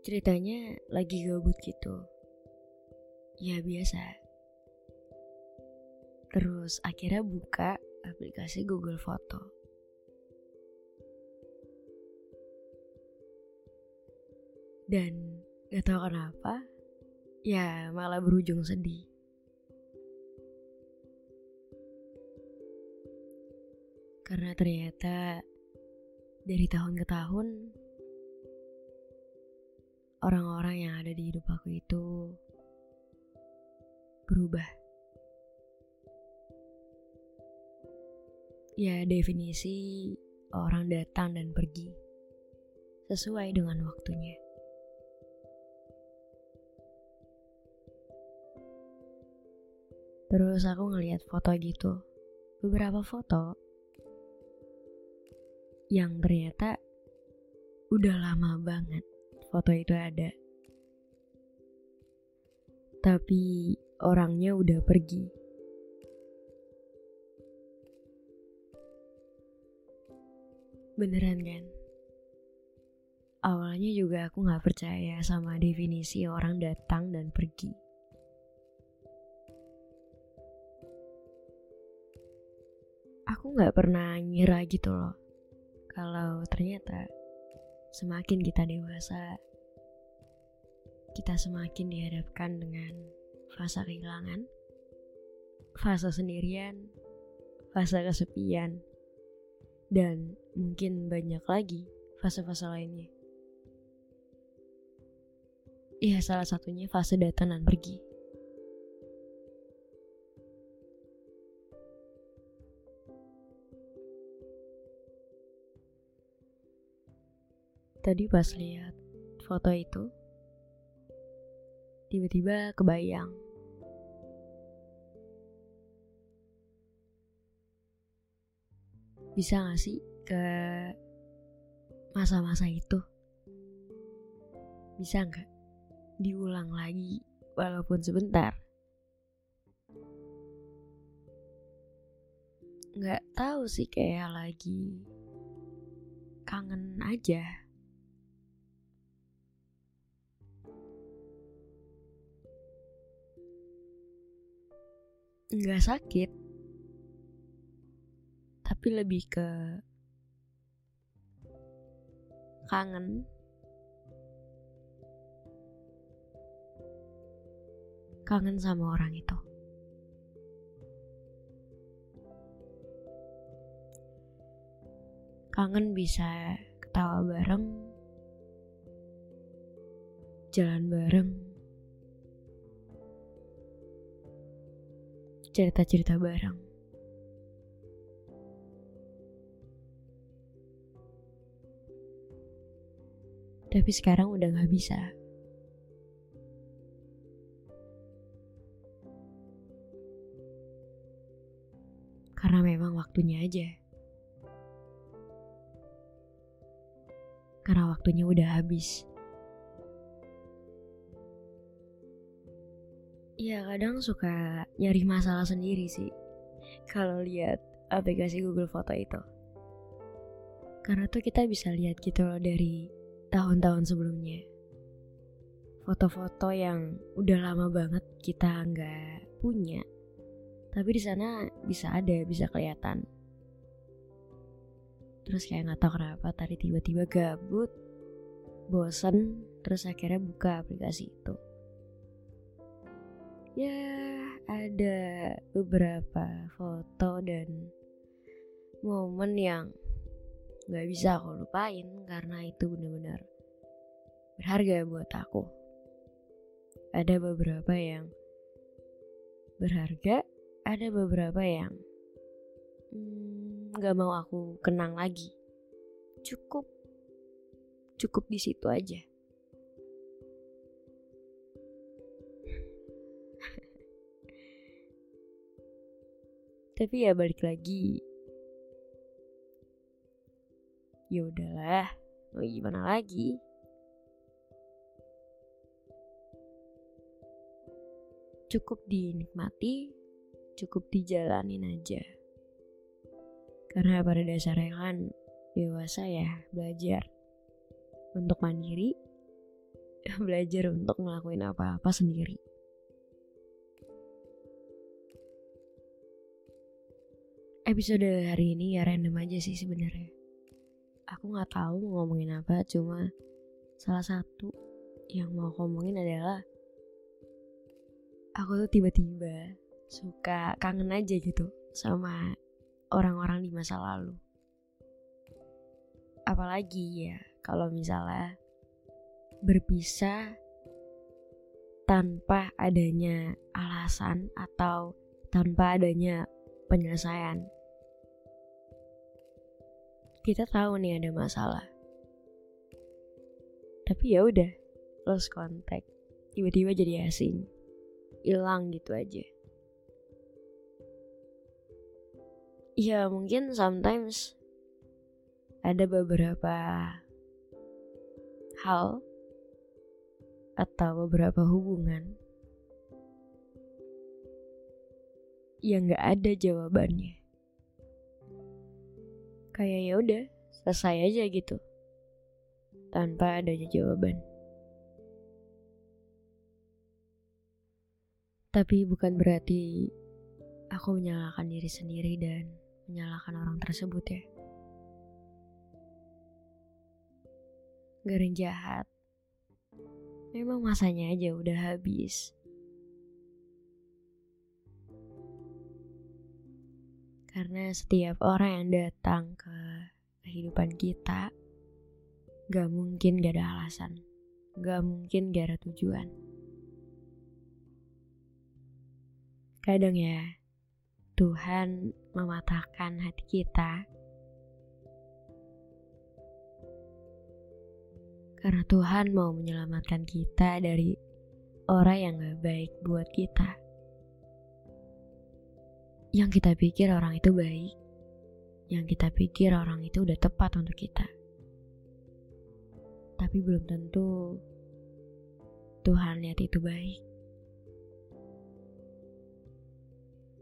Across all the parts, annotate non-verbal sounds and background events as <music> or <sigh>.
Ceritanya lagi gabut gitu. Ya biasa. Terus akhirnya buka aplikasi Google Foto. Dan gak tahu kenapa, ya malah berujung sedih. Karena ternyata dari tahun ke tahun, orang-orang yang ada di hidup aku itu berubah. Ya definisi orang datang dan pergi sesuai dengan waktunya. Terus aku ngeliat foto gitu, beberapa foto yang ternyata udah lama banget foto itu ada. Tapi orangnya udah pergi. Beneran kan? Awalnya juga aku gak percaya sama definisi orang datang dan pergi. Aku gak pernah ngira gitu loh. Kalau ternyata semakin kita dewasa, kita semakin dihadapkan dengan fase kehilangan, fase sendirian, fase kesepian, dan mungkin banyak lagi fase-fase lainnya. Iya, salah satunya fase datang dan pergi. Tadi pas lihat foto itu, tiba-tiba kebayang. Bisa gak sih ke masa-masa itu? Bisa gak diulang lagi walaupun sebentar? Gak tahu sih kayak lagi kangen aja. Nggak sakit. Tapi lebih ke kangen. Kangen sama orang itu. Kangen bisa ketawa bareng jalan bareng cerita-cerita bareng. Tapi sekarang udah gak bisa. Karena memang waktunya aja. Karena waktunya udah habis. Iya kadang suka nyari masalah sendiri sih kalau lihat aplikasi Google Foto itu. Karena tuh kita bisa lihat gitu loh dari tahun-tahun sebelumnya. Foto-foto yang udah lama banget kita nggak punya, tapi di sana bisa ada, bisa kelihatan. Terus kayak nggak tahu kenapa tadi tiba-tiba gabut, bosen, terus akhirnya buka aplikasi itu ya ada beberapa foto dan momen yang gak bisa aku lupain karena itu benar-benar berharga buat aku. ada beberapa yang berharga, ada beberapa yang hmm, nggak hmm, mau aku kenang lagi. Cukup, cukup di situ aja. Tapi ya balik lagi. Ya udahlah, mau gimana lagi? Cukup dinikmati, cukup dijalanin aja. Karena pada dasarnya kan dewasa ya belajar untuk mandiri, <laughs> belajar untuk ngelakuin apa-apa sendiri. Episode hari ini ya random aja sih sebenarnya. Aku nggak tahu mau ngomongin apa, cuma salah satu yang mau ngomongin adalah aku tuh tiba-tiba suka kangen aja gitu sama orang-orang di masa lalu. Apalagi ya kalau misalnya berpisah tanpa adanya alasan atau tanpa adanya penyelesaian kita tahu nih ada masalah. Tapi ya udah, lost contact. Tiba-tiba jadi asing. Hilang gitu aja. Ya mungkin sometimes ada beberapa hal atau beberapa hubungan yang gak ada jawabannya kayak ya udah selesai aja gitu tanpa adanya jawaban. Tapi bukan berarti aku menyalahkan diri sendiri dan menyalahkan orang tersebut ya. Garing jahat. Memang masanya aja udah habis. Karena setiap orang yang datang ke kehidupan kita Gak mungkin gak ada alasan Gak mungkin gak ada tujuan. Kadang ya Tuhan mematahkan hati kita Karena Tuhan mau menyelamatkan kita dari orang yang gak baik buat kita yang kita pikir orang itu baik, yang kita pikir orang itu udah tepat untuk kita. Tapi belum tentu Tuhan lihat itu baik.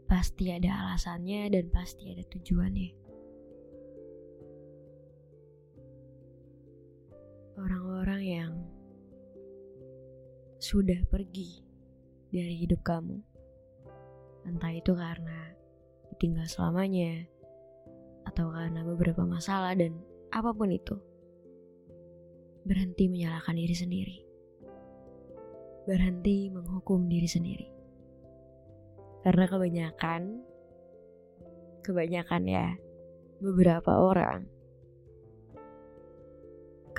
Pasti ada alasannya dan pasti ada tujuannya. Orang-orang yang sudah pergi dari hidup kamu, entah itu karena tinggal selamanya, atau karena beberapa masalah dan apa pun itu. Berhenti menyalahkan diri sendiri. Berhenti menghukum diri sendiri. Karena kebanyakan, kebanyakan ya, beberapa orang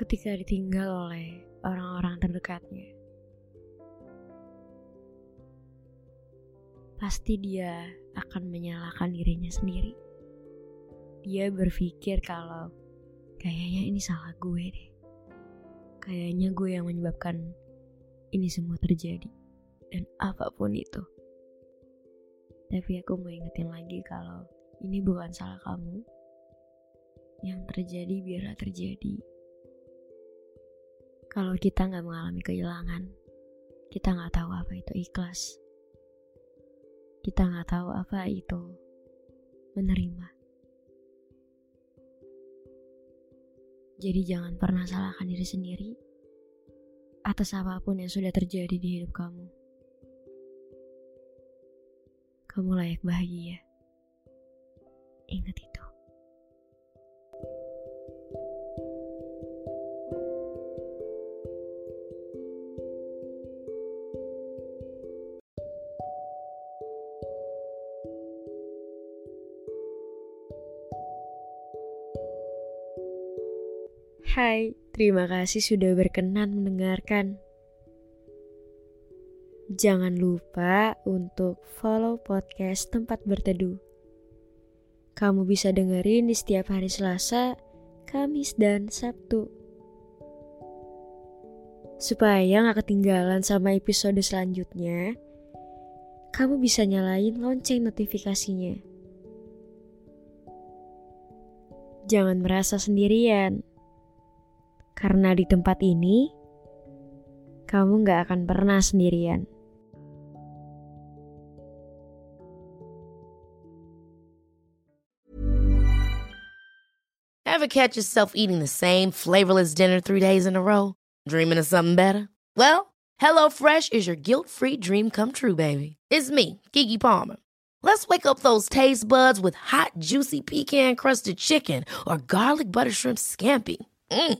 ketika ditinggal oleh orang-orang terdekatnya, pasti dia akan menyalahkan dirinya sendiri. Dia berpikir kalau kayaknya ini salah gue deh. Kayaknya gue yang menyebabkan ini semua terjadi. Dan apa pun itu. Tapi aku mau ingetin lagi kalau ini bukan salah kamu. Yang terjadi biarlah terjadi. Kalau kita nggak mengalami kehilangan, kita nggak tahu apa itu ikhlas. Kita nggak tahu apa itu menerima. Jadi jangan pernah salahkan diri sendiri atas apa pun yang sudah terjadi di hidup kamu. Kamu layak bahagia. Ingat itu. Hai, terima kasih sudah berkenan mendengarkan. Jangan lupa untuk follow podcast Tempat Berteduh. Kamu bisa dengerin di setiap hari Selasa, Kamis, dan Sabtu. Supaya gak ketinggalan sama episode selanjutnya, kamu bisa nyalain lonceng notifikasinya. Jangan merasa sendirian, karena di tempat ini kamu gak akan pernah sendirian. Ever catch yourself eating the same flavorless dinner three days in a row? Dreaming of something better? Well, HelloFresh is your guilt-free dream come true, baby. It's me, Kiki Palmer. Let's wake up those taste buds with hot, juicy pecan-crusted chicken or garlic butter shrimp scampi. Mm.